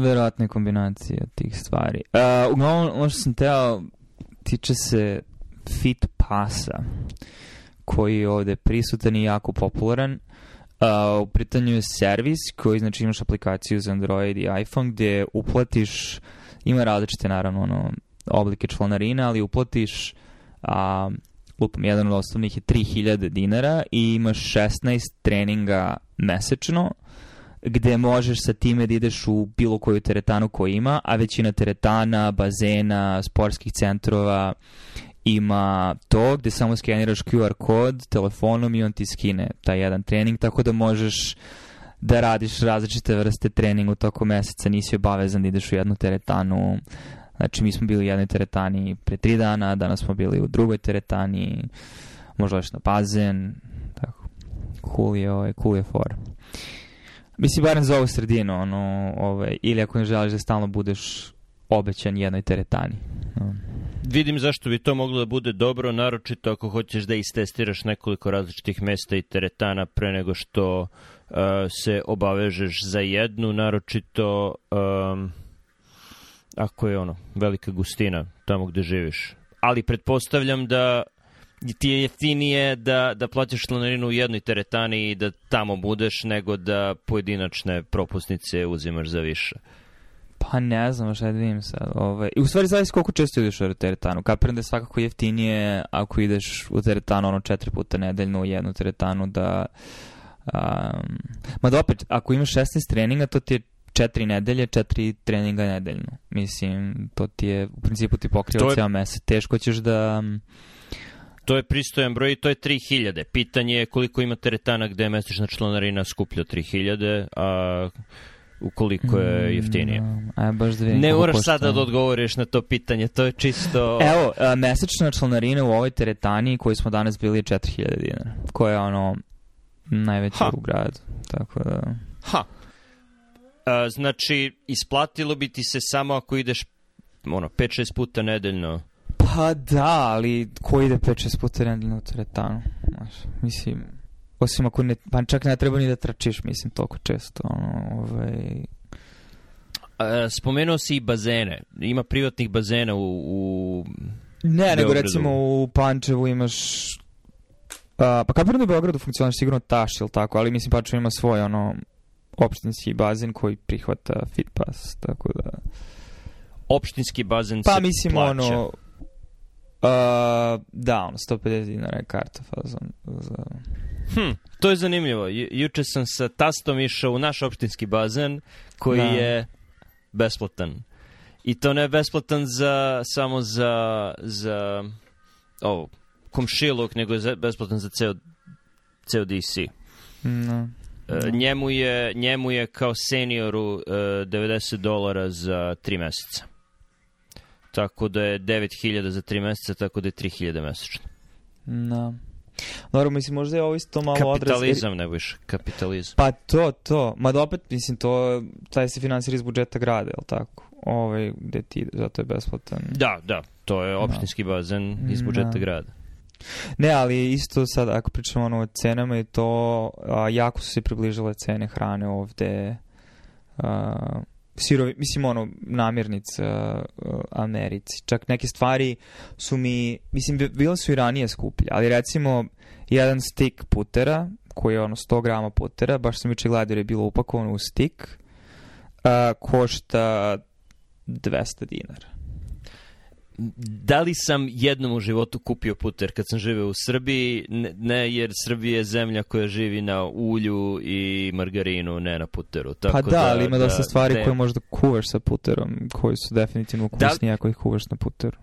Verovatne kombinacije tih stvari. Uh, uglavnom, ono što sam teo tiče se fit pasa koji je ovde prisutan i jako popularan. Uh, u pitanju je servis koji znači imaš aplikaciju za Android i iPhone gde uplatiš, ima različite naravno ono, oblike članarina, ali uplatiš a, lupam, jedan od osnovnih je 3000 dinara i imaš 16 treninga mesečno. Uh, gde možeš sa time da ideš u bilo koju teretanu koju ima, a većina teretana, bazena, sportskih centrova ima to gde samo skeniraš QR kod telefonom i on ti skine taj jedan trening, tako da možeš da radiš različite vrste treninga u toku meseca, nisi obavezan da ideš u jednu teretanu, znači mi smo bili u jednoj teretani pre tri dana, danas smo bili u drugoj teretani, možda još na bazen, tako, cool je, ovaj, cool je for. Mislim, barem za ovu sredinu, ono, ovaj, ili ako ne želiš da stalno budeš obećan jednoj teretani. Um. Vidim zašto bi to moglo da bude dobro, naročito ako hoćeš da istestiraš nekoliko različitih mesta i teretana pre nego što uh, se obavežeš za jednu, naročito um, ako je ono velika gustina tamo gde živiš. Ali pretpostavljam da ti je jeftinije da, da plaćaš članarinu u jednoj teretani i da tamo budeš nego da pojedinačne propusnice uzimaš za više. Pa ne znam šta da vidim sad. Ove, ovaj. u stvari zavisi koliko često ideš u teretanu. Kapiram da je svakako jeftinije ako ideš u teretanu ono četiri puta nedeljno u jednu teretanu da... Um, mada opet, ako imaš 16 treninga, to ti je četiri nedelje, četiri treninga nedeljno. Mislim, to ti je, u principu ti pokriva je... ceo mesec. Teško ćeš da... Um, To je pristojan broj i to je 3000. Pitanje je koliko ima teretana gde je mesečna članarina skuplja 3000, a ukoliko je jeftinije. Mm, a baš da ne moraš sad da odgovoriš na to pitanje, to je čisto... Evo, a, mesečna članarina u ovoj teretani koji smo danas bili je 4000 dinara, koja je ono najveća ha. u gradu. Tako da... Ha. A, znači, isplatilo bi ti se samo ako ideš ono, 5-6 puta nedeljno Pa da, ali ko ide 5-6 puta nedeljno u teretanu? Znaš, mislim, osim ako ne, pa čak ne treba ni da tračiš, mislim, toliko često. Ono, ovaj... A, spomenuo si i bazene. Ima privatnih bazena u, u Ne, Beogradu. nego recimo u Pančevu imaš a, pa Kaprno u Beogradu funkcionaš sigurno taš ili tako, ali mislim Pančevo ima svoj ono opštinski bazen koji prihvata Fitpass, tako da... Opštinski bazen pa, se mislim, plaća. ono, Uh, da, ono, 150 dinara je karta fazon. Za... Hm, to je zanimljivo. Ju, juče sam sa tastom išao u naš opštinski bazen koji da. je besplatan. I to ne je besplatan za, samo za, za ovo, komšiluk, nego je za, besplatan za ceo, ceo DC. No. Da. No. E, njemu, je, njemu je kao senioru uh, e, 90 dolara za 3 meseca tako da je 9000 za 3 meseca, tako da je 3000 mesečno. Da. Dobro, mislim, možda je ovo isto malo kapitalizam, odraz... Kapitalizam, ne bojiš, kapitalizam. Pa to, to. Ma da opet, mislim, to, taj se finansira iz budžeta grada, je li tako? Ovaj, gde ti, zato je besplatan. Da, da, to je da. opštinski da. bazen iz da. budžeta da. grada. Ne, ali isto sad, ako pričamo ono o cenama i to, a, jako su se približile cene hrane ovde, a, sirovi, mislim ono, namirnica uh, uh, Americi. Čak neke stvari su mi, mislim, bile su i ranije skuplje, ali recimo jedan stik putera, koji je ono 100 grama putera, baš sam juče gledao je bilo upakovano u stik, uh, košta 200 dinara da li sam jednom u životu kupio puter kad sam živeo u Srbiji? Ne, jer Srbija je zemlja koja živi na ulju i margarinu, ne na puteru. Tako pa da, da ali ima da, da, stvari ne. Da. koje možda kuvaš sa puterom, koji su definitivno ukusnije da, ako ih kuvaš na puteru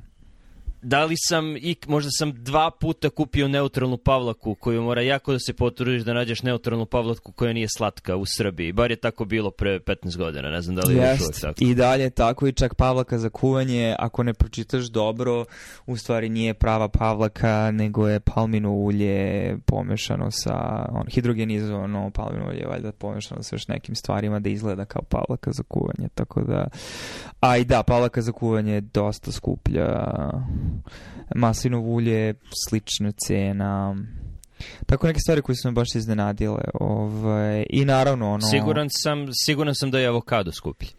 da li sam, i, možda sam dva puta kupio neutralnu pavlaku koju mora jako da se potrudiš da nađeš neutralnu pavlaku koja nije slatka u Srbiji. Bar je tako bilo pre 15 godina, ne znam da li je još tako. I dalje tako i čak pavlaka za kuvanje, ako ne pročitaš dobro, u stvari nije prava pavlaka, nego je palmino ulje pomešano sa, on, hidrogenizovano palmino ulje, valjda pomešano sa još nekim stvarima da izgleda kao pavlaka za kuvanje, tako da... A i da, pavlaka za kuvanje je dosta skuplja maslinovo ulje, slična cena, tako neke stvari koje su me baš iznenadile. Ovaj, I naravno ono... Siguran sam, siguran sam da je avokado skuplji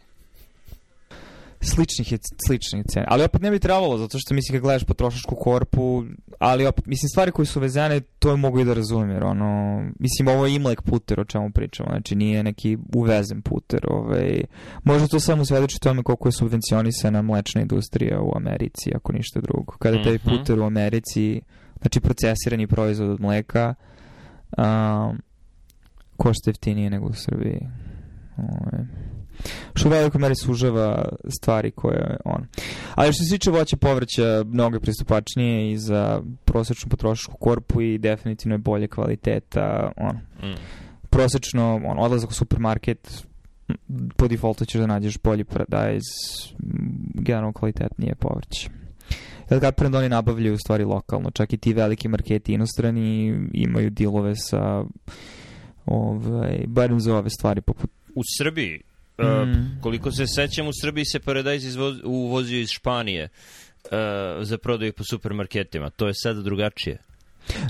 sličnih je sličnih cena. Ali opet ne bi trebalo, zato što mislim kad gledaš potrošačku korpu, ali opet, mislim stvari koje su vezane, to je mogu i da razumem, jer ono, mislim ovo je Imlek puter o čemu pričamo, znači nije neki uvezen puter, ovaj, možda to samo svedoči tome koliko je subvencionisana mlečna industrija u Americi, ako ništa drugo. Kada taj mhm. puter u Americi, znači procesirani proizvod od mleka, um, košta jeftinije nego u Srbiji. Ovaj. Što u velikoj meri sužava stvari koje on. Ali što se tiče voća povrća, mnogo je pristupačnije i za prosečnu potrošačku korpu i definitivno je bolje kvaliteta. On. Mm. Prosečno, on, odlazak u supermarket, po defaultu ćeš da nađeš bolji paradajz, generalno kvalitetnije povrće. Jel kad premda oni nabavljaju stvari lokalno, čak i ti veliki marketi inostrani imaju dilove sa ovaj, barem za ove stvari poput... U Srbiji Uh, mm. Koliko se sećam, u Srbiji se paradajz izvoz, uvozio iz Španije uh, za prodaju po supermarketima. To je sada drugačije.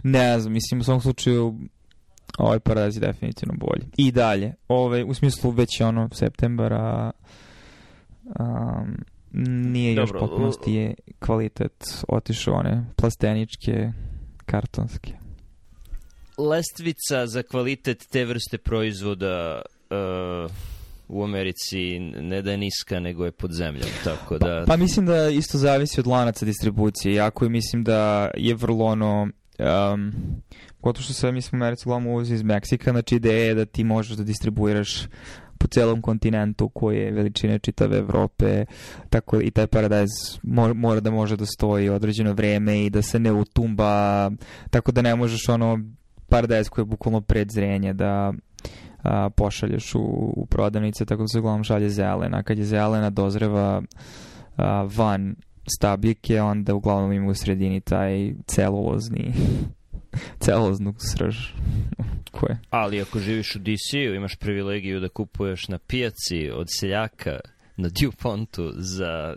Ne znam, mislim u svom slučaju ovaj paradajz je definitivno bolji. I dalje, ove, ovaj, u smislu već je ono septembra um, nije Dobro, još potpunosti je kvalitet otišao one plasteničke, kartonske. Lestvica za kvalitet te vrste proizvoda uh, u Americi ne da je niska, nego je pod zemljom, tako da... Pa, pa mislim da isto zavisi od lanaca distribucije, jako je mislim da je vrlo ono... Um, gotovo što se, mislim, Americi uglavnom uvozi iz Meksika, znači ideja je da ti možeš da distribuiraš po celom kontinentu koji je veličine čitave Evrope, tako i taj paradajz mora da može da stoji određeno vreme i da se ne utumba, tako da ne možeš ono paradajz koji je bukvalno zrenje da a, pošalješ u, u prodavnice, tako da se uglavnom šalje zelena. Kad je zelena dozreva a, van stabljike, onda uglavnom ima u sredini taj celulozni celoznu srž. Koje? Ali ako živiš u DC-u, imaš privilegiju da kupuješ na pijaci od seljaka na DuPontu za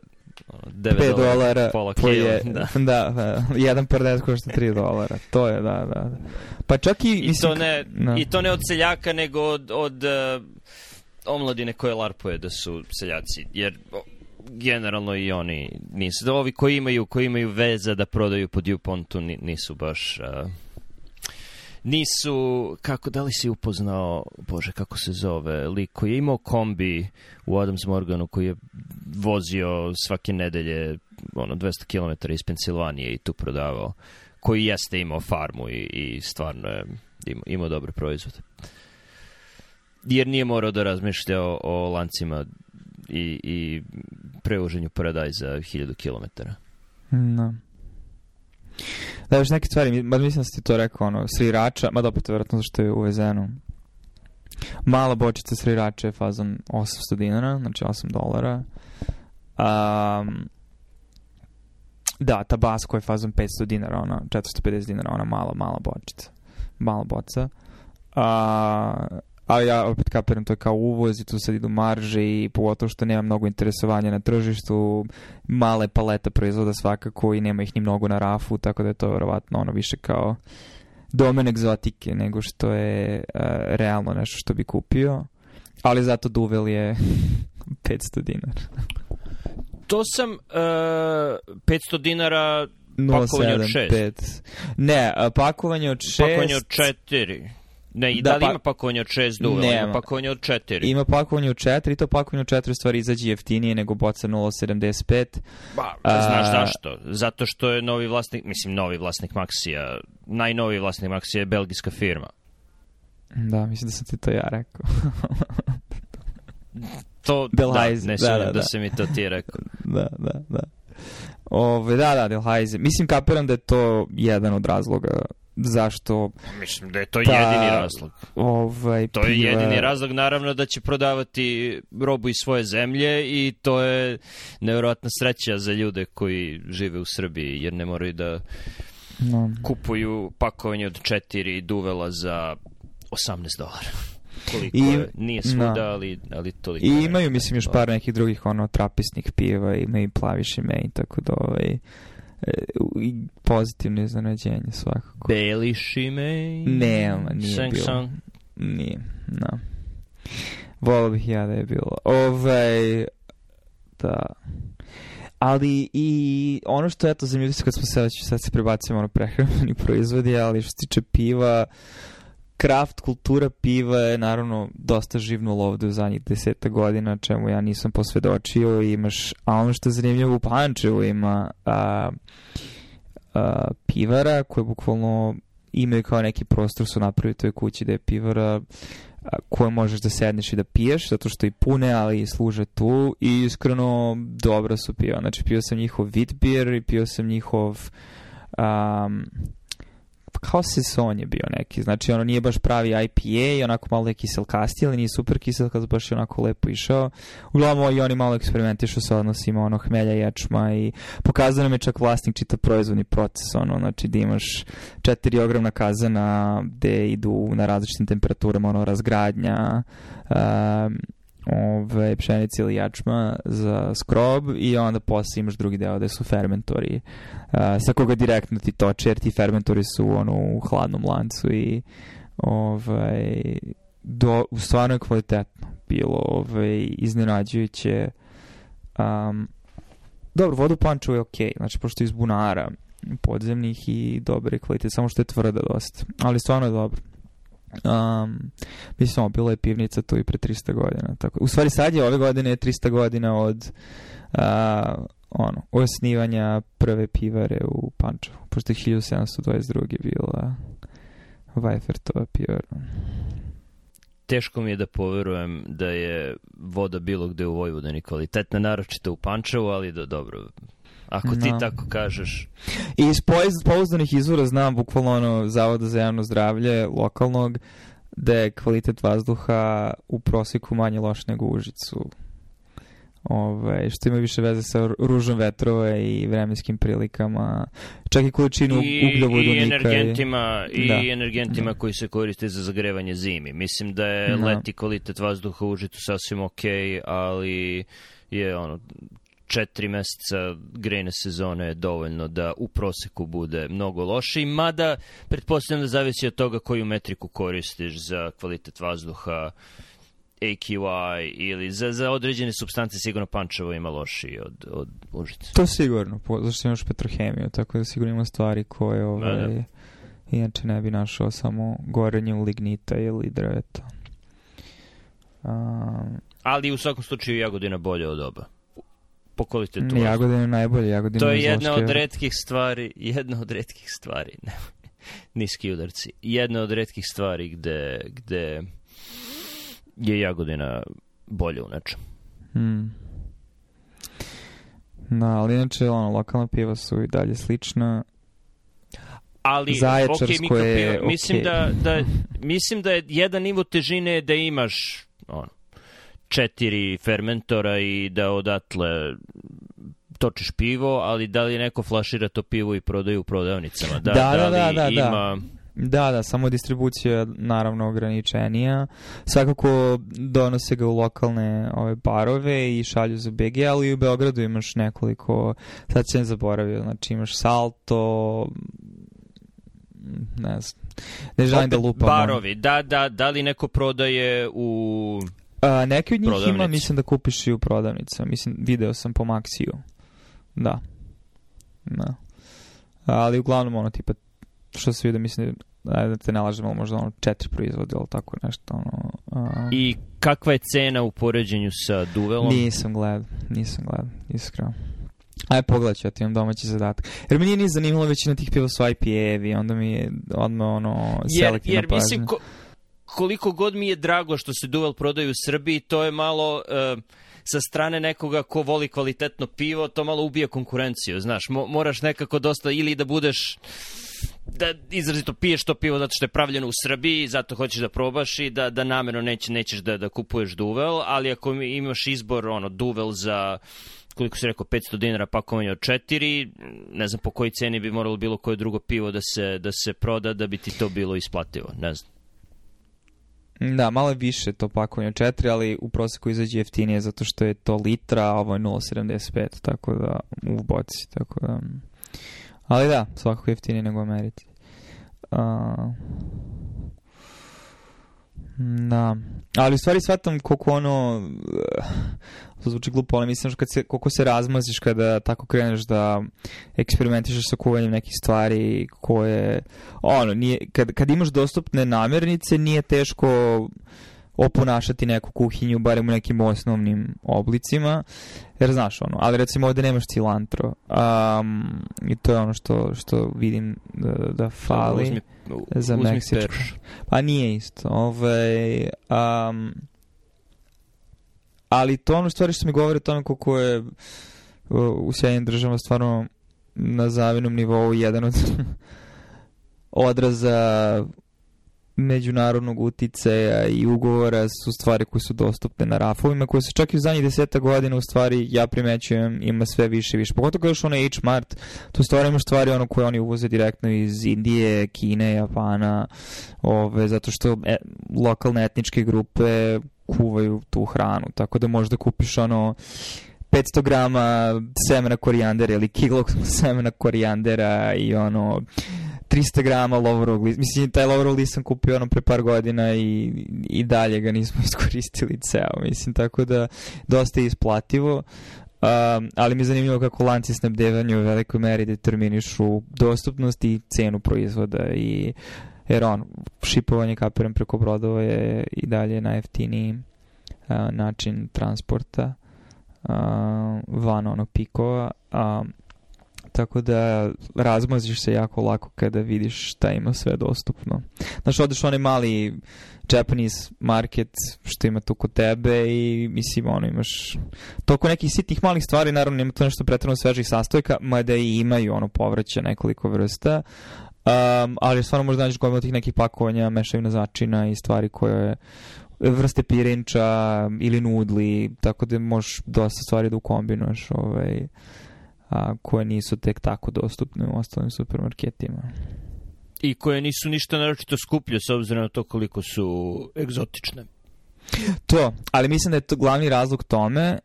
9 dolara, pola po kilo, je, da. da, da jedan prnet košta 3 dolara. To je, da, da, da. Pa čak i... I, mislim, to, ne, da. i to ne od seljaka, nego od, od uh, omladine koje larpuje da su seljaci. Jer generalno i oni nisu. Da ovi koji imaju, koji imaju veza da prodaju po Dupontu nisu baš... Uh, nisu, kako, da li si upoznao, bože, kako se zove, lik koji je imao kombi u Adams Morganu koji je vozio svake nedelje ono, 200 km iz Pensilvanije i tu prodavao, koji jeste imao farmu i, i stvarno je imao, imao dobre proizvode. Jer nije morao da razmišlja o, o lancima i, i preuženju paradajza 1000 km. No. Da, još neke stvari, mislim da si ti to rekao, ono, srirača, mada opet vjerojatno zašto je uvezeno. Mala bočica srirača je fazon 800 dinara, znači 8 dolara. Um, da, Tabasco je fazon 500 dinara, ona, 450 dinara, ona mala, mala bočica. Mala boca. Uh, Ali ja opet kapiram, to je kao uvoz i tu sad idu marže i pogotovo što nema mnogo interesovanja na tržištu, male paleta proizvoda svakako i nema ih ni mnogo na rafu, tako da je to verovatno ono više kao domen egzotike nego što je uh, realno nešto što bi kupio. Ali zato duvel je 500 dinara. To sam uh, e, 500 dinara 0, pakovanje 7, od 6. 5. Ne, pakovanje od 6. E, pakovanje od 4. Ne, i da, da li pa... ima pakovanje od 6 duva, Nema. ima pakovanje od 4. Ima pakovanje od 4 i to pakovanje od 4 stvari izađe jeftinije nego boca 0,75. Ba, da A... znaš zašto? Zato što je novi vlasnik, mislim novi vlasnik Maxija, najnoviji vlasnik Maxija je belgijska firma. Da, mislim da sam ti to ja rekao. to, Belheiser. da, ne da, da, da, da, da, da, da, da, da, da, da, da, da, da, da, Ove, da, da, Delhaize. Mislim, kapiram da je to jedan od razloga zašto... Mislim da je to pa, jedini razlog. Ovaj, to je jedini razlog, naravno, da će prodavati robu iz svoje zemlje i to je nevjerojatna sreća za ljude koji žive u Srbiji, jer ne moraju da no. kupuju pakovanje od četiri duvela za 18 dolara koliko I, je, nije svuda, no. Da. ali, ali toliko. I imaju, mislim, još da. par nekih drugih, ono, trapisnih piva, imaju i plaviši mej, tako da, ovaj, e, i pozitivno iznenađenje svakako. Beli šimej? Nema, nije Shang bilo. Shang. Nije, no. Da. Volao bih ja da je bilo. Ovaj, da. Ali i ono što je to zanimljivo kad smo sad, sad se prebacimo ono prehrambeni proizvodi, ali što se tiče piva, uh, kraft kultura piva je naravno dosta živnula ovde u zadnjih deseta godina, čemu ja nisam posvedočio. Imaš, a ono što je zanimljivo u Pančevu ima a, a, pivara koje bukvalno imaju kao neki prostor su napravili toj kući da je pivara koje možeš da sedneš i da piješ, zato što i pune, ali i služe tu i iskreno dobra su piva. Znači, pio sam njihov wheat beer i pio sam njihov um, kao sezon je bio neki, znači ono nije baš pravi IPA, onako malo je kiselkasti, ali nije super kiselka, baš je onako lepo išao. Uglavnom i oni malo eksperimentišu sa odnosima ono hmelja, ječma i pokazano nam je čak vlasnik čita proizvodni proces, ono, znači da imaš četiri ogromna kazana gde idu na različitim temperaturama, ono, razgradnja, um, ove, pšenice ili jačma za skrob i onda posle imaš drugi deo da su fermentori a, sa koga direktno ti toče jer ti fermentori su ono, u hladnom lancu i ovaj, do, stvarno je kvalitetno bilo ovaj, iznenađujuće um, dobro, vodu panču je okej, okay, znači pošto je iz bunara podzemnih i dobre kvalitete samo što je tvrda dosta, ali stvarno je dobro. Um, mislim, ono, bila je pivnica tu i pre 300 godina. Tako. U stvari sad je ove godine 300 godina od uh, ono, osnivanja prve pivare u Pančevu, pošto je 1722. bila Vajfertova pivara. Teško mi je da poverujem da je voda bilo gde u Vojvodini kvalitetna, naročito u Pančevu, ali da dobro, Ako ti tako kažeš. I iz pouzdanih izvora znam bukvalno ono Zavoda za javno zdravlje lokalnog da je kvalitet vazduha u prosjeku manje loš nego u Užicu. Ove, ovaj, što ima više veze sa ružom vetrova i vremenskim prilikama, čak i količinu ugljovodunika. I energentima, i, da. energentima da. koji se koriste za zagrevanje zimi. Mislim da je da. leti kvalitet vazduha u Užicu sasvim okay, ali je ono četiri meseca grejne sezone je dovoljno da u proseku bude mnogo loši, mada pretpostavljam da zavisi od toga koju metriku koristiš za kvalitet vazduha, AQI ili za, za određene substance sigurno Pančevo ima loši od, od Užice. To sigurno, po, zašto imaš petrohemiju, tako da sigurno ima stvari koje da, da. ovaj, da. inače ne bi našao samo gorenje lignita ili drveta. Um, Ali u svakom slučaju Jagodina bolje od oba po kvalitetu. Mm, Jagodina je najbolje, Jagodina To je jedna od redkih stvari, jedna od redkih stvari, ne, niski udarci, jedna od redkih stvari gde, gde je Jagodina bolje u nečem. Mm. Na, da, ali inače, ono, lokalna piva su i dalje slična. Ali, Zaječarsko okay, je... Mislim, da, da, mislim da je jedan nivo težine da imaš ono, četiri fermentora i da odatle točiš pivo, ali da li neko flašira to pivo i prodaje u prodavnicama? Da, da, da da, da, da, ima... Da, da, samo distribucija naravno ograničenija. Svakako donose ga u lokalne ove barove i šalju za BG, ali i u Beogradu imaš nekoliko, sad sam zaboravio, znači imaš Salto, ne znam, ne želim da lupamo. Barovi, da, da, da li neko prodaje u A, neki od njih Prodavnici. ima, mislim da kupiš i u prodavnica. Mislim, video sam po Maxiju. Da. Da. Ali uglavnom ono tipa što se vidi, mislim da te nalažemo možda ono četiri proizvode ili tako nešto ono. A... I kakva je cena u poređenju sa duvelom? Nisam gledao, nisam gledao, iskreno. Aj pogledat ću, ja ti imam domaći zadatak. Jer mi nije ni zanimalo većina tih piva su IPA-evi, onda mi je odmah ono selektivna jer, jer, Mislim, ko koliko god mi je drago što se Duvel prodaje u Srbiji, to je malo... Uh, sa strane nekoga ko voli kvalitetno pivo, to malo ubija konkurenciju, znaš, mo, moraš nekako dosta ili da budeš da izrazito piješ to pivo zato što je pravljeno u Srbiji, zato hoćeš da probaš i da, da namerno neće, nećeš da, da kupuješ duvel, ali ako imaš izbor ono, duvel za koliko si rekao, 500 dinara pakovanje pa od 4, ne znam po kojoj ceni bi moralo bilo koje drugo pivo da se, da se proda da bi ti to bilo isplativo, ne znam. Da, malo više to pakovanje, 4, ali u proseku izađe jeftinije zato što je to litra, a ovo je 0,75, tako da, u boci, tako da. Mm. Ali da, svakako jeftinije nego u Uh, Da, ali u stvari shvatam koliko ono, eh, to zvuči glupo, ali mislim kad se, koliko se razmaziš kada tako kreneš da eksperimentišeš sa kuvanjem nekih stvari koje, ono, nije, kad, kad imaš dostupne namirnice nije teško oponašati neku kuhinju, barem u nekim osnovnim oblicima, jer znaš ono, ali recimo ovde nemaš cilantro um, i to je ono što, što vidim da, da fali uzmi, za uzmi Pa nije isto. Ove, ovaj, um, ali to ono stvari što mi govori o tome koliko je u sjajnim državama stvarno na zavinom nivou jedan od odraza međunarodnog uticaja i ugovora su stvari koje su dostupne na rafovima, koje se čak i u zadnjih deseta godina u stvari, ja primećujem, ima sve više i više. Pogotovo kada još ono H-Mart, to stvari imaš stvari ono koje oni uvoze direktno iz Indije, Kine, Japana, ove, zato što e, lokalne etničke grupe kuvaju tu hranu, tako da možda kupiš ono 500 grama semena korijandera ili kilo semena korijandera i ono 300 grama lovrovog lisa. Mislim, taj lovrov list sam kupio ono pre par godina i, i dalje ga nismo iskoristili ceo. Mislim, tako da dosta je isplativo. Um, ali mi je zanimljivo kako lanci snabdevanja u velikoj meri determinišu dostupnost i cenu proizvoda i jer on, šipovanje kaperom preko brodova je i dalje najjeftiniji uh, način transporta uh, van onog pikova. Um, Tako da razmaziš se jako lako kada vidiš šta ima sve dostupno. Znaš, odeš onaj mali Japanese market što ima tu kod tebe i mislim, ono, imaš toliko nekih sitnih malih stvari, naravno ima to nešto pretredno svežih sastojka, mada i imaju ono povraća nekoliko vrsta, um, ali stvarno možda nađeš gomilu tih nekih pakovanja, mešavina začina i stvari koje vrste pirinča ili nudli, tako da možeš dosta stvari da ukombinuješ ovaj, a, koje nisu tek tako dostupne u ostalim supermarketima. I koje nisu ništa naročito skuplje s obzirom na to koliko su egzotične. To, ali mislim da je to glavni razlog tome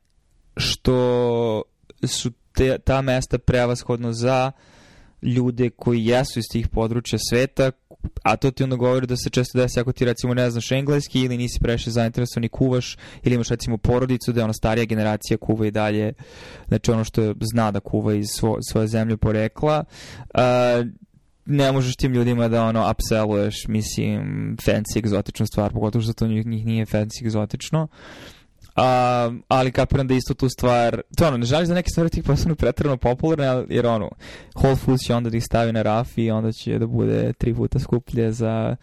što su te, ta mesta prevashodno za ljude koji jesu iz tih područja sveta a to ti onda govori da se često desi ako ti recimo ne znaš engleski ili nisi previše zainteresovan i kuvaš ili imaš recimo porodicu da je ona starija generacija kuva i dalje znači ono što zna da kuva iz svo, svoje zemlje porekla uh, ne možeš tim ljudima da ono upselluješ mislim fancy egzotičnu stvar pogotovo što to njih, njih nije fancy egzotično uh, Um, ali kapiram da isto tu stvar, to ono, ne želiš da neke stvari ti postanu pretrano popularne, jer ono, Whole Foods će onda da ih stavi na raf i onda će da bude tri puta skuplje za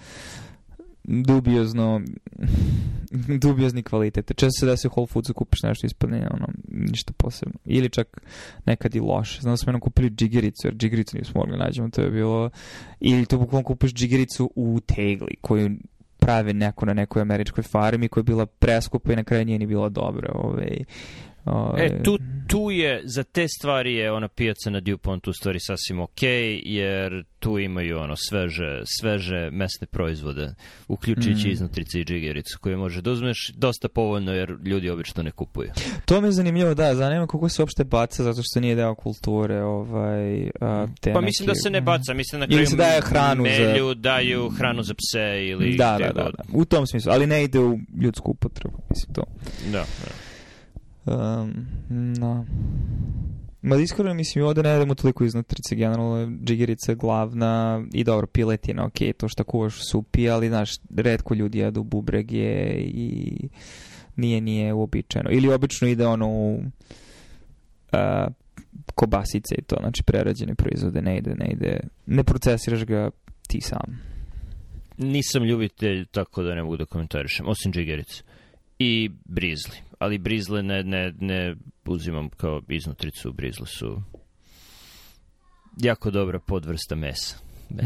dubiozno dubiozni kvalitet. Često se desi u Whole Foodsu kupiš nešto ispod nije ono, ništa posebno. Ili čak nekad i loše. Znam da smo jednom kupili džigericu, jer džigericu nismo mogli da nađemo, to je bilo... Ili to bukvalno kupiš džigericu u tegli, koju prave neko na nekoj američkoj farmi koja je bila preskupa i na kraju nije ni bila dobra. Ovaj. Ovaj... E, tu, tu je, za te stvari je ona pijaca na DuPont u stvari sasvim ok, jer tu imaju ono sveže, sveže mesne proizvode, uključujući mm. iznutrice i džigericu, koje može da uzmeš dosta povoljno, jer ljudi obično ne kupuju. To mi je zanimljivo, da, zanima kako se uopšte baca, zato što nije deo kulture, ovaj, a, te Pa mislim neki... da se ne baca, mislim na kraju ili se daje hranu melju, za... daju hranu za pse ili... Da, da, da, da, u tom smislu, ali ne ide u ljudsku upotrebu, mislim to. Da, da. Um, ehm, no. Ma da iskreno, mislim, ovde ne idemo toliko iz nutrice, generalno džigerica je glavna i dobro, piletina, ok, to što kuvaš su upi, ali znaš, redko ljudi jedu bubrege i nije, nije uobičajeno. Ili obično ide ono u uh, kobasice i to, znači prerađene proizvode, ne ide, ne ide, ne procesiraš ga ti sam. Nisam ljubitelj, tako da ne mogu da komentarišem, osim džigerice i brizli. Ali brizle ne, ne, ne uzimam kao iznutricu, brizle su jako dobra podvrsta mesa.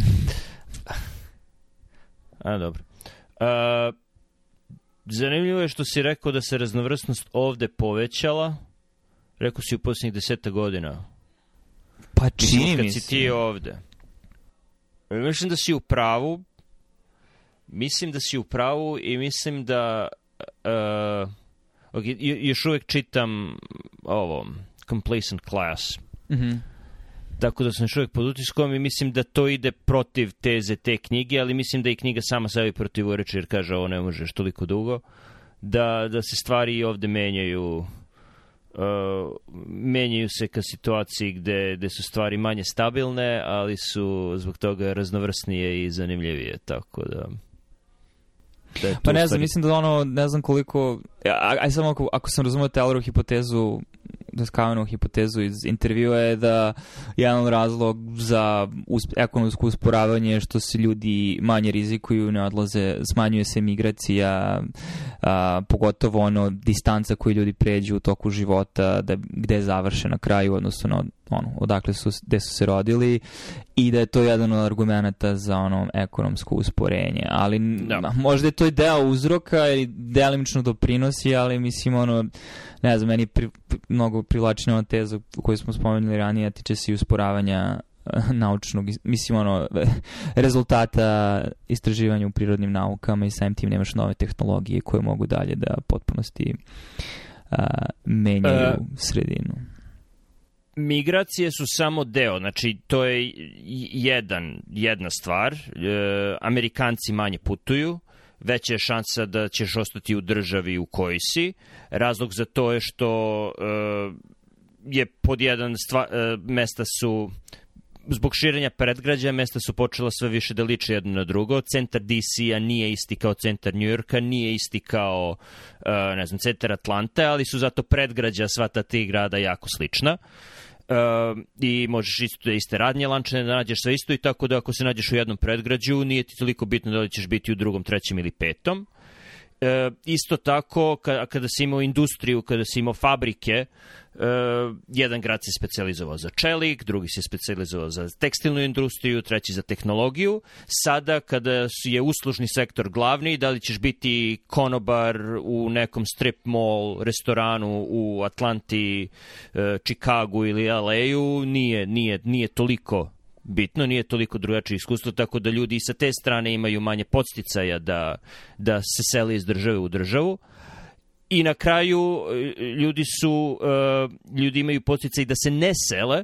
A, dobro. A, zanimljivo je što si rekao da se raznovrsnost ovde povećala. Rekao si u posljednjih deseta godina. Pa čini mi se. ti ovde. Mislim da si u pravu. Mislim da si u pravu i mislim da uh, još uvek čitam ovo, Complacent Class. Mhm. Mm tako da sam čovjek pod utiskom i mislim da to ide protiv teze te knjige, ali mislim da i knjiga sama sebi protivoreči jer kaže ovo ne možeš toliko dugo, da, da se stvari ovde menjaju uh, menjaju se ka situaciji gde, gde su stvari manje stabilne, ali su zbog toga raznovrsnije i zanimljivije, tako da... Da pa ne znam, mislim da ono, ne znam koliko, aj, aj samo ako, ako sam razumio Taylorovu hipotezu, da skavenu hipotezu iz intervjua je da jedan razlog za usp, ekonomsko usporavanje što se ljudi manje rizikuju, ne odlaze, smanjuje se migracija, a, pogotovo ono distanca koju ljudi pređu u toku života, da, gde završe na kraju, odnosno na ono, odakle su, gde su se rodili i da je to jedan od argumenta za ono ekonomsko usporenje, ali da. možda je to i deo uzroka i delimično doprinosi, ali mislim ono, ne znam, meni pri, pri, mnogo privlačena ona teza koju smo spomenuli ranije, tiče se i usporavanja eh, naučnog, mislim ono, rezultata istraživanja u prirodnim naukama i samim tim nemaš nove tehnologije koje mogu dalje da potpunosti uh, menjaju uh, sredinu migracije su samo deo, znači to je jedan, jedna stvar. E, Amerikanci manje putuju, veća je šansa da ćeš ostati u državi u kojoj si. Razlog za to je što e, je pod jedan stva, e, mesta su zbog širenja predgrađa mesta su počela sve više da liče jedno na drugo. Centar DC-a nije isti kao centar Njujorka, nije isti kao, eh, ne znam, centar Atlante, ali su zato predgrađa sva ta tri grada jako slična. Uh, i možeš isto da iste radnje lančane da nađeš sve isto i tako da ako se nađeš u jednom predgrađu nije ti toliko bitno da li ćeš biti u drugom, trećem ili petom. Uh, E, isto tako, kada, kada si imao industriju, kada si imao fabrike, e, jedan grad se specializovao za čelik, drugi se specializovao za tekstilnu industriju, treći za tehnologiju. Sada kada je uslužni sektor glavni, da li ćeš biti konobar u nekom strip mall, restoranu u Atlanti, uh, Čikagu ili LA-u, nije, nije, nije toliko bitno nije toliko drugačije iskustvo, tako da ljudi i sa te strane imaju manje podsticaja da, da se seli iz države u državu. I na kraju e, ljudi su, e, ljudi imaju podsticaj da se ne sele,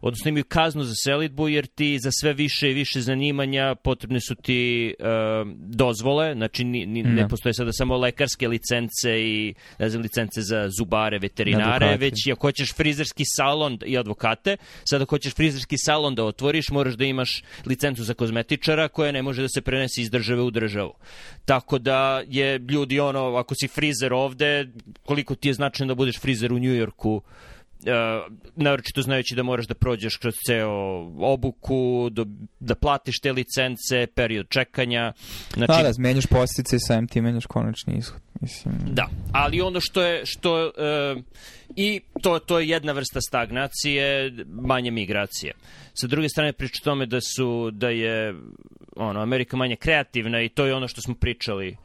odnosno imaju kaznu za selitbu jer ti za sve više i više zanimanja potrebne su ti e, dozvole, znači ni, ni, ne da. postoje sada samo lekarske licence i ne znam, licence za zubare, veterinare, advokate. već ako hoćeš frizerski salon i advokate, sada ako hoćeš frizerski salon da otvoriš, moraš da imaš licencu za kozmetičara koja ne može da se prenese iz države u državu. Tako da je ljudi ono, ako si frizer ovde, koliko ti je značajno da budeš frizer u Njujorku, E, naročito znajući da moraš da prođeš kroz ceo obuku, do, da platiš te licence, period čekanja. Znači, pa da, da, menjaš posljedice i samim ti menjaš konačni ishod. Mislim. Da, ali ono što je, što, uh, i to, to je jedna vrsta stagnacije, manje migracije. Sa druge strane priča tome da su, da je ono, Amerika manje kreativna i to je ono što smo pričali uh,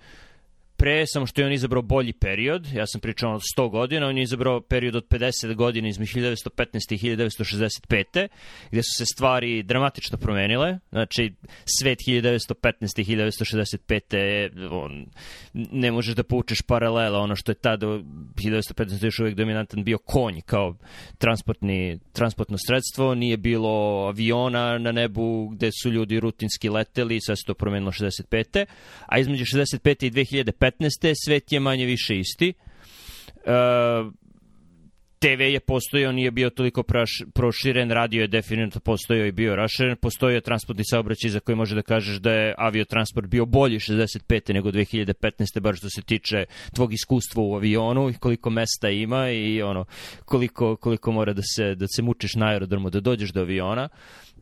pre, samo što je on izabrao bolji period, ja sam pričao od 100 godina, on je izabrao period od 50 godina iz 1915. i 1965. gde su se stvari dramatično promenile, znači svet 1915. i 1965. Je, on, ne možeš da povučeš paralela, ono što je tada 1915. još uvek dominantan bio konj kao transportni, transportno sredstvo, nije bilo aviona na nebu gde su ljudi rutinski leteli, sve se to promenilo 65. A između 65. i 2015 15. svet je manje više isti. E, TV je postojao, nije bio toliko praš, proširen, radio je definitivno postojao i bio raširen, postojao transportni saobraćaj za koji može da kažeš da je aviotransport bio bolji 65. nego 2015. bar što se tiče tvog iskustva u avionu i koliko mesta ima i ono koliko, koliko mora da se, da se mučiš na aerodromu da dođeš do aviona.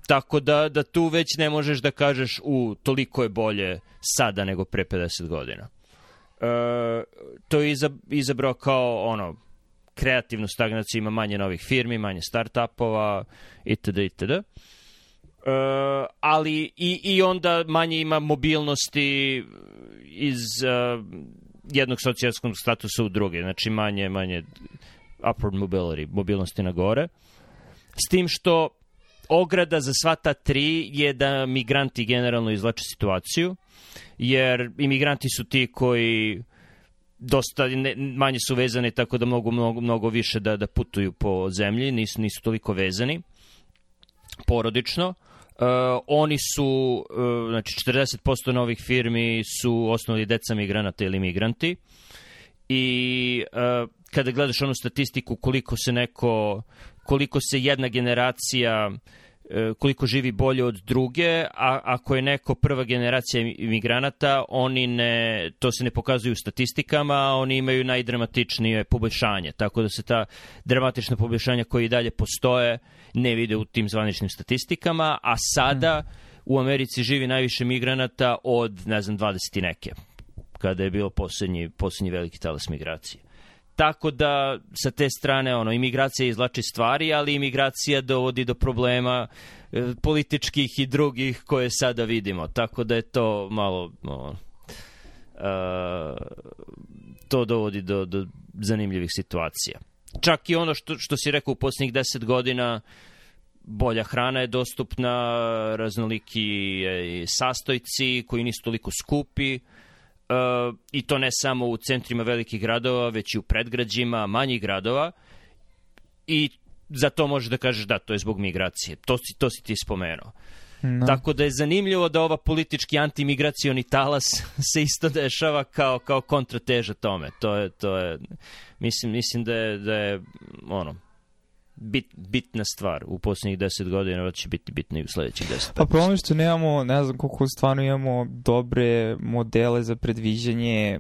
Tako da, da tu već ne možeš da kažeš u toliko je bolje sada nego pre 50 godina. E, to je izabrao kao ono kreativnu stagnaciju, ima manje novih firmi, manje startupova, itd., itd. Uh, ali i, i onda manje ima mobilnosti iz uh, jednog socijalskog statusa u druge, znači manje, manje upward mobility, mobilnosti na gore. S tim što ograda za sva ta tri je da migranti generalno izlače situaciju. Uh, jer imigranti su ti koji dosta ne, manje su vezani tako da mogu mnogo, mnogo više da, da putuju po zemlji, nisu, nisu toliko vezani porodično. E, oni su, e, znači 40% novih firmi su osnovali deca migranata ili migranti i e, kada gledaš onu statistiku koliko se neko, koliko se jedna generacija uh, E, koliko živi bolje od druge, a ako je neko prva generacija imigranata, oni ne, to se ne pokazuju u statistikama, oni imaju najdramatičnije poboljšanje, tako da se ta dramatična poboljšanja koje i dalje postoje ne vide u tim zvaničnim statistikama, a sada hmm. u Americi živi najviše migranata od, ne znam, 20 neke, kada je bilo poslednji, poslednji veliki talas migracije. Tako da, sa te strane, ono, imigracija izlači stvari, ali imigracija dovodi do problema e, političkih i drugih koje sada vidimo. Tako da je to malo... Ono, e, to dovodi do, do zanimljivih situacija. Čak i ono što, što si rekao u posljednjih deset godina, bolja hrana je dostupna, raznoliki e, sastojci koji nisu toliko skupi, i to ne samo u centrima velikih gradova, već i u predgrađima manjih gradova i za to možeš da kažeš da, to je zbog migracije. To si, to si ti spomenuo. No. Da. Tako da je zanimljivo da ova politički antimigracioni talas se isto dešava kao kao kontrateža tome. To je to je mislim mislim da je da je ono bit, bitna stvar u poslednjih deset godina, će biti bitna i u sledećih deset. Pa problem što nemamo, ne znam koliko stvarno imamo dobre modele za predviđanje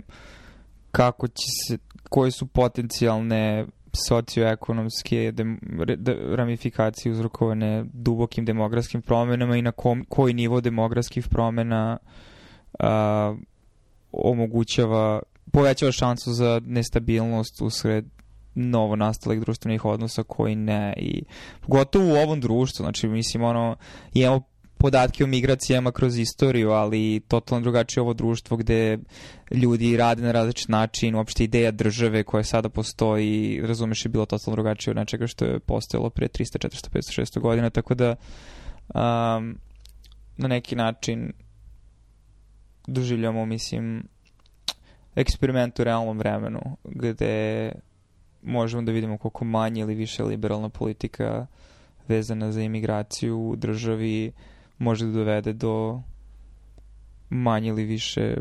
kako će se, koje su potencijalne socioekonomske dem, de, ramifikacije uzrokovane dubokim demografskim promenama i na kom, koji nivo demografskih promena a, omogućava, povećava šansu za nestabilnost usred novo nastalih društvenih odnosa koji ne i pogotovo u ovom društvu znači mislim ono imamo podatke o migracijama kroz istoriju, ali totalno drugačije ovo društvo gde ljudi rade na različit način, uopšte ideja države koja sada postoji, razumeš, je bilo totalno drugačije od nečega što je postojalo pre 300, 400, 500, 600 godina, tako da um, na neki način doživljamo, mislim, eksperiment u realnom vremenu, gde možemo da vidimo koliko manje ili više liberalna politika vezana za imigraciju u državi može da dovede do manje ili više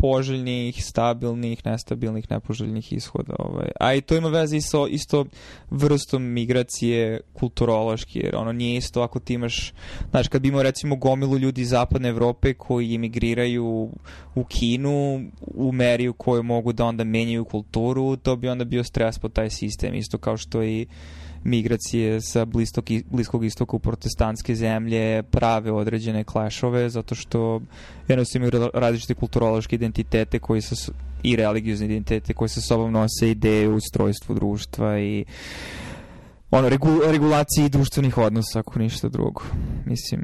poželjnih, stabilnih, nestabilnih, nepoželjnih ishoda. Ovaj. A i to ima veze i sa isto vrstom migracije kulturološki, jer ono nije isto ako ti imaš, znaš, kad bi imao recimo gomilu ljudi iz zapadne Evrope koji emigriraju u Kinu u meri u kojoj mogu da onda menjaju kulturu, to bi onda bio stres po taj sistem, isto kao što i migracije sa blistok, bliskog istoka u protestantske zemlje prave određene klašove zato što jednostavno imaju različite kulturološke identitete koji se i religiozne identitete koji sa sobom nose ideje o ustrojstvu društva i ono, regu, regulaciji društvenih odnosa ako ništa drugo. Mislim,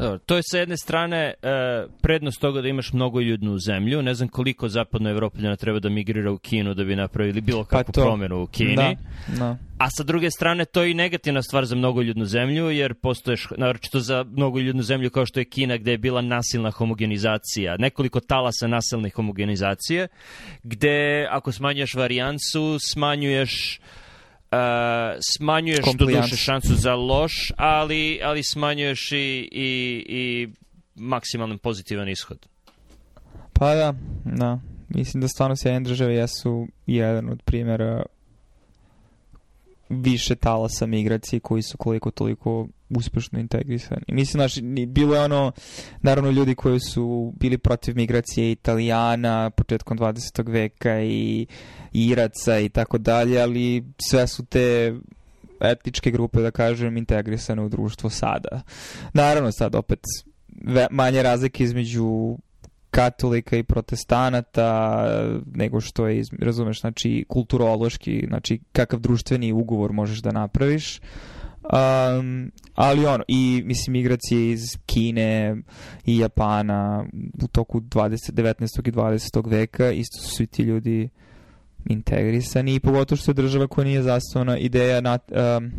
Dobro, to je sa jedne strane e, prednost toga da imaš mnogo ljudnu zemlju. Ne znam koliko zapadno evropljena treba da migrira u Kinu da bi napravili bilo pa kakvu pa promenu u Kini. Da, da. A sa druge strane, to je i negativna stvar za mnogo ljudnu zemlju, jer postoješ, naročito za mnogo ljudnu zemlju kao što je Kina, gde je bila nasilna homogenizacija, nekoliko talasa nasilne homogenizacije, gde ako smanjuješ varijansu, smanjuješ Uh, smanjuješ Komplijanc. doduše šansu za loš, ali, ali smanjuješ i, i, i maksimalan pozitivan ishod. Pa da, da. Mislim da stvarno Sjedinje države jesu jedan od primjera više talasa migracije koji su koliko toliko uspešno integrisani. Mislim, znaš, bilo je ono, naravno ljudi koji su bili protiv migracije Italijana početkom 20. veka i Iraca i tako dalje, ali sve su te etničke grupe, da kažem, integrisane u društvo sada. Naravno, sad opet ve, manje razlike između katolika i protestanata nego što je, razumeš, znači kulturološki, znači kakav društveni ugovor možeš da napraviš. Um, ali ono, i mislim migracije iz Kine i Japana u toku 20, 19. i 20. veka isto su svi ti ljudi integrisani i pogotovo što je država koja nije zasnovana ideja na, um,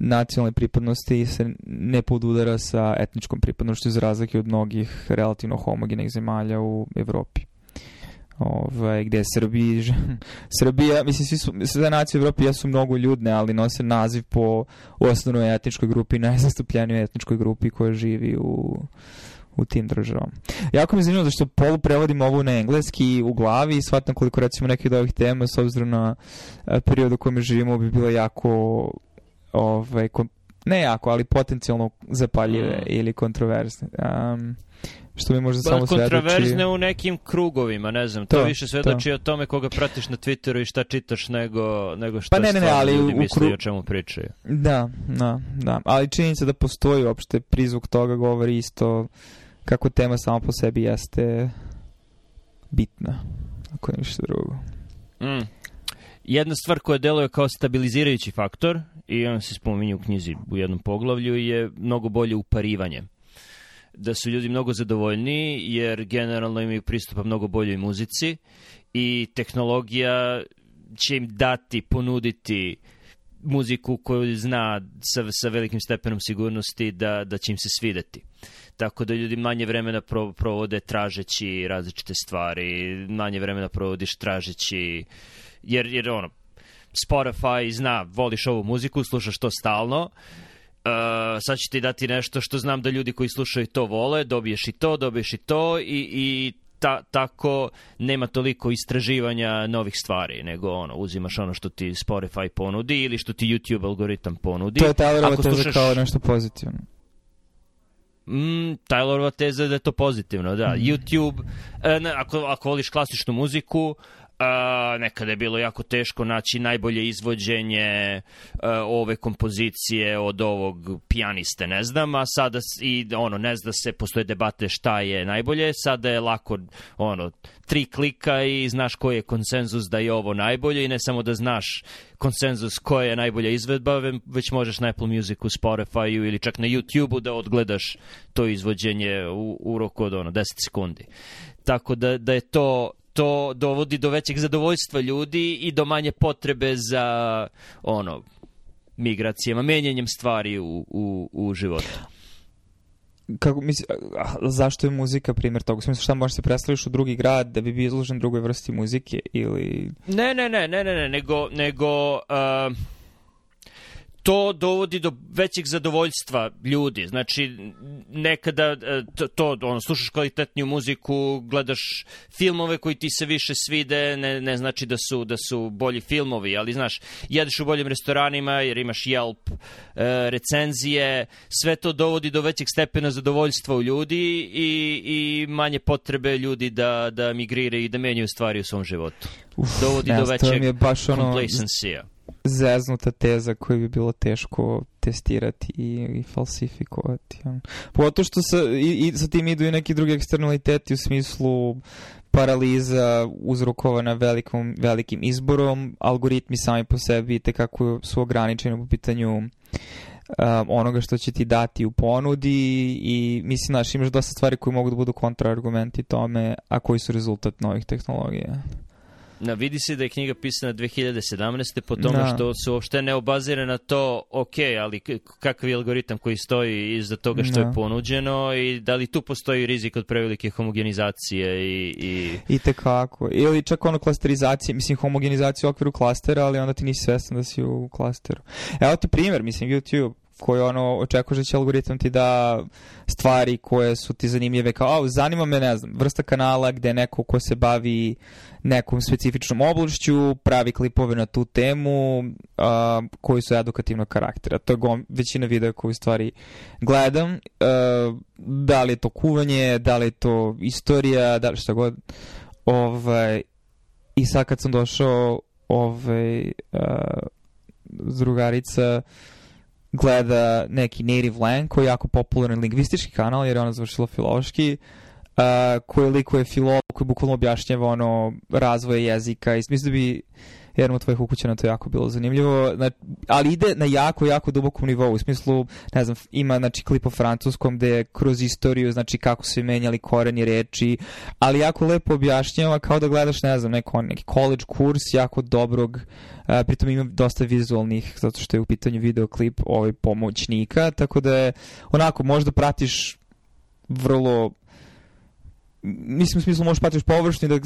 nacionalne pripadnosti se ne podudara sa etničkom pripadnošću za razlike od mnogih relativno homogenih zemalja u Evropi. Ovaj, gde je Srbija, Srbija, mislim, svi su, sve nacije u Evropi jesu mnogo ljudne, ali nose naziv po osnovnoj etničkoj grupi, najzastupljenijoj etničkoj grupi koja živi u, u tim državama. Jako mi je zanimljivo da što polu prevodim ovo na engleski u glavi i shvatam koliko recimo nekih od ovih tema s obzirom na e, period u kojem živimo bi bilo jako ovaj, kom, ne jako, ali potencijalno zapaljive mm. ili kontroverzne. Um, što mi možda samo svedoči... Kontroverzne u nekim krugovima, ne znam, to, to više svedoči to. o tome koga pratiš na Twitteru i šta čitaš nego, nego šta pa ne, ne, ne, ali ljudi u, misli kru... o čemu pričaju. Da, da, da, ali činjenica da postoji uopšte prizvuk toga govori isto kako tema sama po sebi jeste bitna, ako je ništa drugo. Mm jedna stvar koja deluje kao stabilizirajući faktor, i on se spominje u knjizi u jednom poglavlju, je mnogo bolje uparivanje. Da su ljudi mnogo zadovoljni jer generalno imaju pristupa mnogo boljoj muzici i tehnologija će im dati, ponuditi muziku koju zna sa, sa velikim stepenom sigurnosti da, da će im se svideti. Tako da ljudi manje vremena provode tražeći različite stvari, manje vremena provodiš tražeći uh, jer, jer ono, Spotify zna, voliš ovu muziku, slušaš to stalno, Uh, sad ću ti dati nešto što znam da ljudi koji slušaju to vole, dobiješ i to, dobiješ i to i, i ta, tako nema toliko istraživanja novih stvari, nego ono, uzimaš ono što ti Spotify ponudi ili što ti YouTube algoritam ponudi. To je Tylerova teza slušaš... kao nešto pozitivno. Mm, Tylerova teza da je to pozitivno, da. Mm. YouTube, e, ne, ako, ako voliš klasičnu muziku, A, nekada je bilo jako teško naći najbolje izvođenje a, e, ove kompozicije od ovog pijaniste, ne znam, a sada i ono, ne zna se, postoje debate šta je najbolje, sada je lako ono, tri klika i znaš koji je konsenzus da je ovo najbolje i ne samo da znaš konsenzus koja je najbolja izvedba, već možeš na Apple Musicu, Spotify-u ili čak na YouTube-u da odgledaš to izvođenje u, u roku od ono, 10 sekundi. Tako da, da je to to dovodi do većeg zadovoljstva ljudi i do manje potrebe za ono migracijama, menjanjem stvari u, u, u životu kako misli, zašto je muzika primjer toga? U smislu šta možeš se da predstaviš u drugi grad da bi bio izložen drugoj vrsti muzike ili... Ne, ne, ne, ne, ne, ne nego, nego uh, to dovodi do većeg zadovoljstva ljudi. Znači, nekada e, to, to ono, slušaš kvalitetniju muziku, gledaš filmove koji ti se više svide, ne, ne znači da su, da su bolji filmovi, ali znaš, jedeš u boljim restoranima jer imaš Yelp, e, recenzije, sve to dovodi do većeg stepena zadovoljstva u ljudi i, i manje potrebe ljudi da, da migriraju i da menjaju stvari u svom životu. Uf, dovodi ne, do većeg je baš zeznuta teza koju bi bilo teško testirati i, i falsifikovati. Ja. Pogotovo što sa, i, i sa tim idu i neki drugi eksternaliteti u smislu paraliza uzrokovana velikom, velikim izborom, algoritmi sami po sebi tekako su ograničeni po pitanju um, onoga što će ti dati u ponudi i mislim, znaš, imaš dosta stvari koje mogu da budu kontraargumenti tome, a koji su rezultat novih tehnologija. Na, vidi se da je knjiga pisana 2017. po tome da. što se uopšte ne obazira na to, ok, ali kakav je algoritam koji stoji iza toga što da. je ponuđeno i da li tu postoji rizik od prevelike homogenizacije i... I, I tekako. Ili čak ono klasterizacije, mislim homogenizacija u okviru klastera, ali onda ti nisi svestan da si u klasteru. Evo ti primer, mislim, YouTube koje ono očekuješ da će algoritam ti da stvari koje su ti zanimljive kao au zanima me ne znam vrsta kanala gde neko ko se bavi nekom specifičnom oblašću pravi klipove na tu temu a, koji su edukativnog karaktera to je gom, većina videa koju stvari gledam a, da li je to kuvanje da li je to istorija da li šta god ovaj i sad kad sam došao ovaj a, drugarica uh, gleda neki Native Lang koji je jako popularan lingvistički kanal jer je ona završila filološki uh, koji likuje filolog koji bukvalno objašnjava ono razvoje jezika i mislim da bi jednom od tvojih ukućena to je jako bilo zanimljivo, znači, ali ide na jako, jako dubokom nivou, u smislu, ne znam, ima znači, klip o francuskom gde je kroz istoriju, znači kako su menjali koreni reči, ali jako lepo objašnjava kao da gledaš, ne znam, neko, neki college kurs jako dobrog, a, pritom ima dosta vizualnih, zato što je u pitanju videoklip ovaj pomoćnika, tako da je onako, možda pratiš vrlo mislim u smislu možeš patiš površni da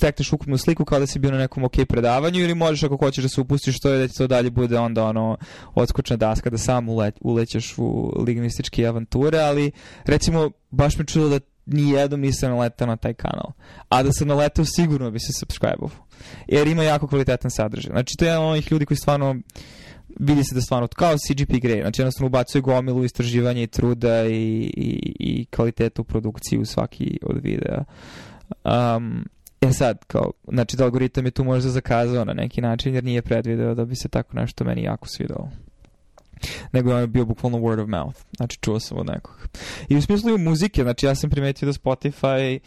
stekneš ukupnu sliku kao da si bio na nekom ok predavanju ili možeš ako hoćeš da se upustiš to je da ti to dalje bude onda ono odskočna daska da sam ulet, ulećeš u lingvističke avanture, ali recimo baš me čudo da nijednom nisam naletao na taj kanal. A da sam naletao sigurno bi se subscribe-ovo. Jer ima jako kvalitetan sadržaj. Znači to je jedan onih ljudi koji stvarno uh, vidi se da stvarno kao CGP gre, znači jednostavno ubacuje gomilu istraživanja i truda i, i, i kvalitetu u produkciji u svaki od videa. Um, e sad, kao, znači da algoritam je tu možda zakazao na neki način jer nije predvideo da bi se tako nešto meni jako svidalo nego je bio bukvalno word of mouth. Znači, čuo sam od nekog. I u smislu i muzike, znači ja sam primetio da Spotify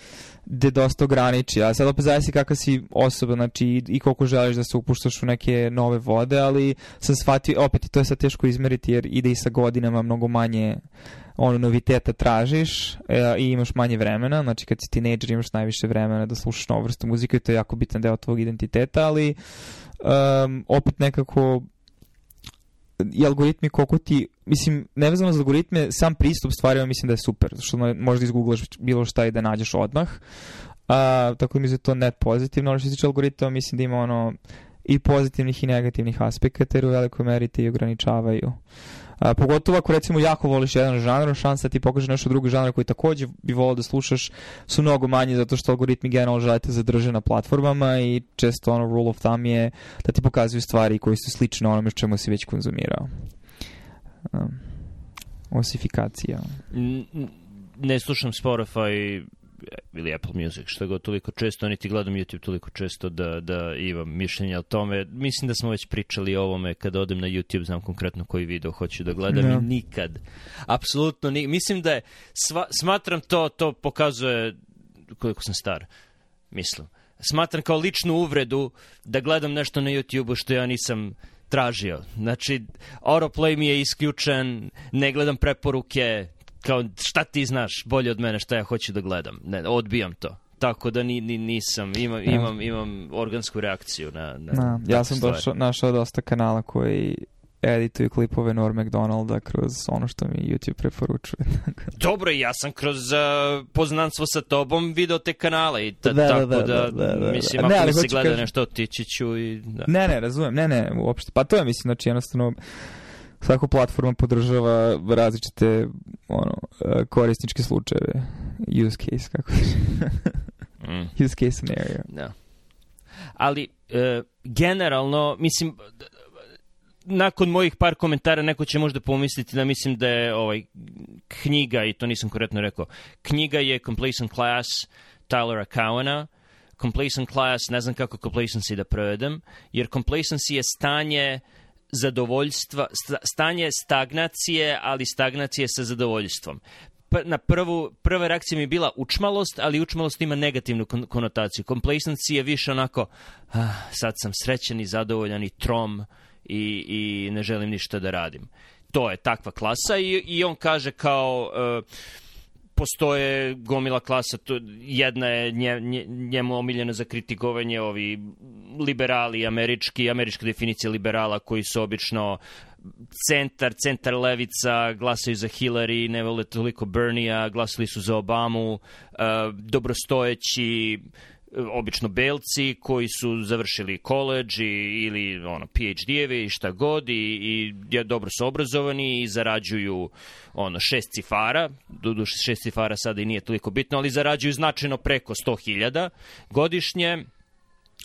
de dosta ograniči, a sad opet zavisi kakva si osoba, znači i koliko želiš da se upuštaš u neke nove vode, ali sam shvatio, opet to je sad teško izmeriti jer ide i sa godinama mnogo manje ono noviteta tražiš e, i imaš manje vremena, znači kad si tinejdžer imaš najviše vremena da slušaš novu vrstu muzike i to je jako bitan deo tvog identiteta, ali um, opet nekako i algoritmi koliko ti, mislim, nevezano za algoritme, sam pristup stvarima mislim da je super, što možda izgooglaš bilo šta i da nađeš odmah, a, tako da mislim da to net pozitivno, ali što se tiče algoritma mislim da ima ono i pozitivnih i negativnih aspekata jer u velikoj meri te i ograničavaju. Uh, A, pogotovo ako recimo jako voliš jedan žanr, šansa da ti pokaže nešto drugi žanr koji takođe bi volao da slušaš su mnogo manje zato što algoritmi generalno žele da te zadrže na platformama i često ono rule of thumb je da ti pokazuju stvari koje su slične onome čemu si već konzumirao. Um, osifikacija. Ne slušam Spotify ili Apple Music, šta god toliko često, niti gledam YouTube toliko često da, da imam mišljenja o tome. Mislim da smo već pričali o ovome, kada odem na YouTube znam konkretno koji video hoću da gledam no. i da. nikad. Apsolutno, ni, mislim da je, sva, smatram to, to pokazuje koliko sam star, mislim. Smatram kao ličnu uvredu da gledam nešto na YouTube-u što ja nisam tražio. Znači, Autoplay mi je isključen, ne gledam preporuke, kao šta ti znaš bolje od mene šta ja hoću da gledam. Ne, odbijam to. Tako da ni, ni nisam, imam, imam, imam organsku reakciju na, na, na Ja sam došao, našao dosta kanala koji edituju klipove Norm McDonalda kroz ono što mi YouTube preporučuje. Dobro, ja sam kroz uh, poznanstvo sa tobom video te kanale i ta, da, da tako da, da, da, da, da mislim, ne, ako mi se gleda kaži... nešto, otići ću i... Da. Ne, ne, razumem, ne, ne, uopšte. Pa to je, mislim, znači, jednostavno svaka platforma podržava različite ono, e, korisničke slučajeve. Use case, kako mm. Use case scenario. Da. Ali, e, generalno, mislim, nakon mojih par komentara neko će možda pomisliti da mislim da je ovaj knjiga, i to nisam korektno rekao, knjiga je Complacent Class Tylera Cowana, Complacent Class, ne znam kako complacency da prevedem, jer complacency je stanje uh, zadovoljstva, stanje stagnacije, ali stagnacije sa zadovoljstvom na prvu, prva reakcija mi je bila učmalost, ali učmalost ima negativnu konotaciju. Complacency je više onako, ah, sad sam srećen i zadovoljan i trom i, i ne želim ništa da radim. To je takva klasa i, i on kaže kao... Uh, postoje gomila klasa, to, jedna je nje, nje, njemu omiljena za kritikovanje ovi liberali američki, američka definicija liberala koji su obično centar, centar levica, glasaju za Hillary, ne vole toliko Bernija, glasili su za Obamu, uh, dobrostojeći, obično belci koji su završili koleđ ili ono PhD-eve i šta god i, i ja, dobro su obrazovani i zarađuju ono šest cifara, doduše šest cifara sada i nije toliko bitno, ali zarađuju značajno preko 100.000 godišnje.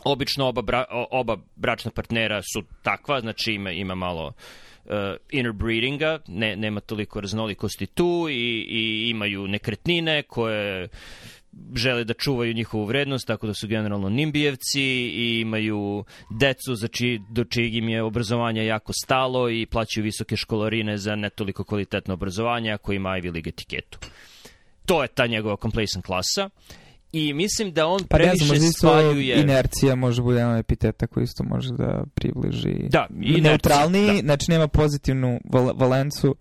Obično oba, bra, oba bračna partnera su takva, znači ima, ima malo uh, eh, interbreedinga, ne, nema toliko raznolikosti tu i, i imaju nekretnine koje žele da čuvaju njihovu vrednost, tako da su generalno nimbijevci i imaju decu za či, do čijeg im je obrazovanje jako stalo i plaćaju visoke školarine za netoliko kvalitetno obrazovanje ako ima Ivy League etiketu. To je ta njegova complacent klasa i mislim da on pa previše pa da znam, spaljuje... Inercija može da bude jedan epiteta koji isto može da privliži... Da, inercija. Neutralni, da. znači nema pozitivnu valencu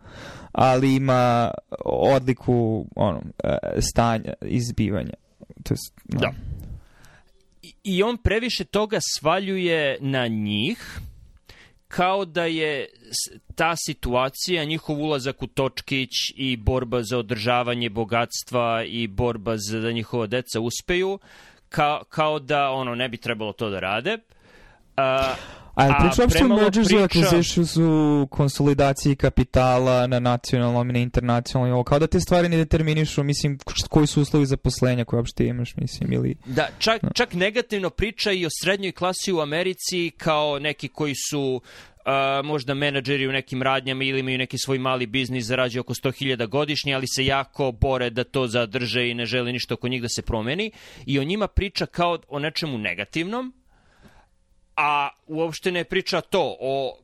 ali ima odliku ono, e, stanja, izbivanja. To jest, no. Da. I on previše toga svaljuje na njih, kao da je ta situacija, njihov ulazak u Točkić i borba za održavanje bogatstva i borba za da njihova deca uspeju, kao, kao da ono ne bi trebalo to da rade. Uh, A je priča uopšte mergers priča... i acquisitions u konsolidaciji kapitala na nacionalnom i na internacionalnom nivou? Kao da te stvari ne determinišu, mislim, koji su uslovi zaposlenja koje uopšte imaš, mislim, ili... Da, čak, no. čak negativno priča i o srednjoj klasi u Americi kao neki koji su Uh, možda menadžeri u nekim radnjama ili imaju neki svoj mali biznis, zarađuju oko 100.000 godišnje, ali se jako bore da to zadrže i ne žele ništa oko njih da se promeni. I o njima priča kao o nečemu negativnom, a uopšte ne priča to o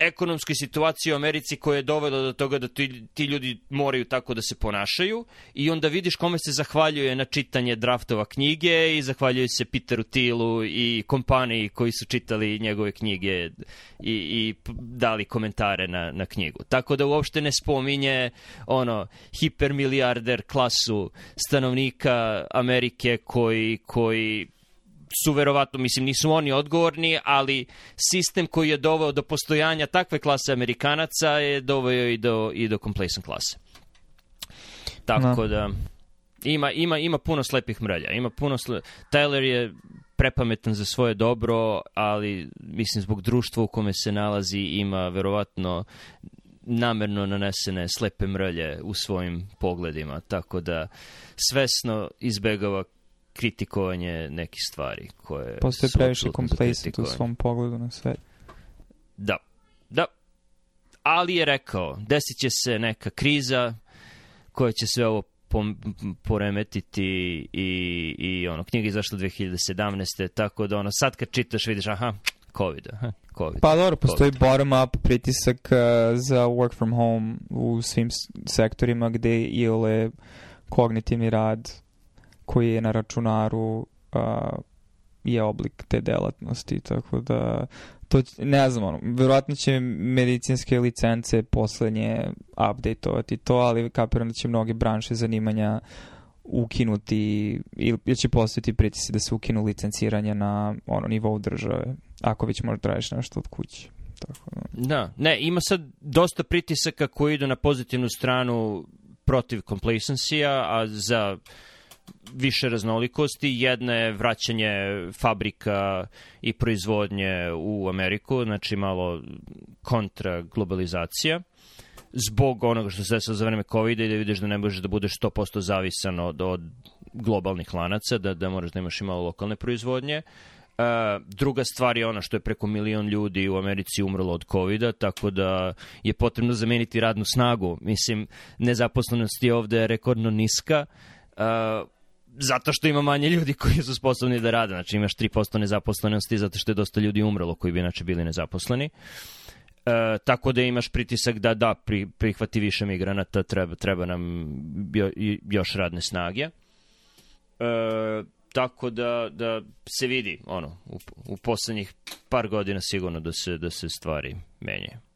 ekonomskoj situaciji u Americi koja je dovela do toga da ti, ti ljudi moraju tako da se ponašaju i onda vidiš kome se zahvaljuje na čitanje draftova knjige i zahvaljuje se Peteru Tilu i kompaniji koji su čitali njegove knjige i, i dali komentare na, na knjigu. Tako da uopšte ne spominje ono hipermilijarder klasu stanovnika Amerike koji, koji su verovatno, mislim, nisu oni odgovorni, ali sistem koji je doveo do postojanja takve klase Amerikanaca je doveo i do, i do complacent klase. Tako da. da... Ima, ima, ima puno slepih mrlja. Ima puno sle... Tyler je prepametan za svoje dobro, ali mislim zbog društva u kome se nalazi ima verovatno namerno nanesene slepe mrlje u svojim pogledima, tako da svesno izbegava kritikovanje nekih stvari koje... Postoje previše complacent u svom pogledu na sve. Da, da. Ali je rekao, desit će se neka kriza koja će sve ovo poremetiti i, i ono, knjiga izašla 2017. Tako da ono, sad kad čitaš vidiš, aha, COVID, aha, COVID. Pa dobro, postoji COVID. bottom up pritisak uh, za work from home u svim sektorima gde je kognitivni rad koji je na računaru a, je oblik te delatnosti, tako da to ne znam, ono, verovatno će medicinske licence poslednje updateovati to, ali kapiram da će mnoge branše zanimanja ukinuti ili će postaviti pritisci da se ukinu licenciranje na ono nivou države, ako već možda radiš nešto od kuće. Tako da. da, ne, ima sad dosta pritisaka koji idu na pozitivnu stranu protiv complacency-a, a za uh, više raznolikosti. Jedna je vraćanje fabrika i proizvodnje u Ameriku, znači malo kontra globalizacija zbog onoga što se desilo za vreme COVID-a i da vidiš da ne možeš da budeš 100% zavisan od, od globalnih lanaca, da, da moraš da imaš i malo lokalne proizvodnje. Uh, druga stvar je ona što je preko milion ljudi u Americi umrlo od covid tako da je potrebno zameniti radnu snagu. Mislim, nezaposlenost je ovde rekordno niska. Uh, zato što ima manje ljudi koji su sposobni da rade. Znači imaš 3% nezaposlenosti zato što je dosta ljudi umrlo koji bi inače bili nezaposleni. E, tako da imaš pritisak da da pri, prihvati više migranata, treba, treba nam jo, još radne snage. E, tako da, da se vidi ono u, u poslednjih par godina sigurno da se da se stvari menjaju.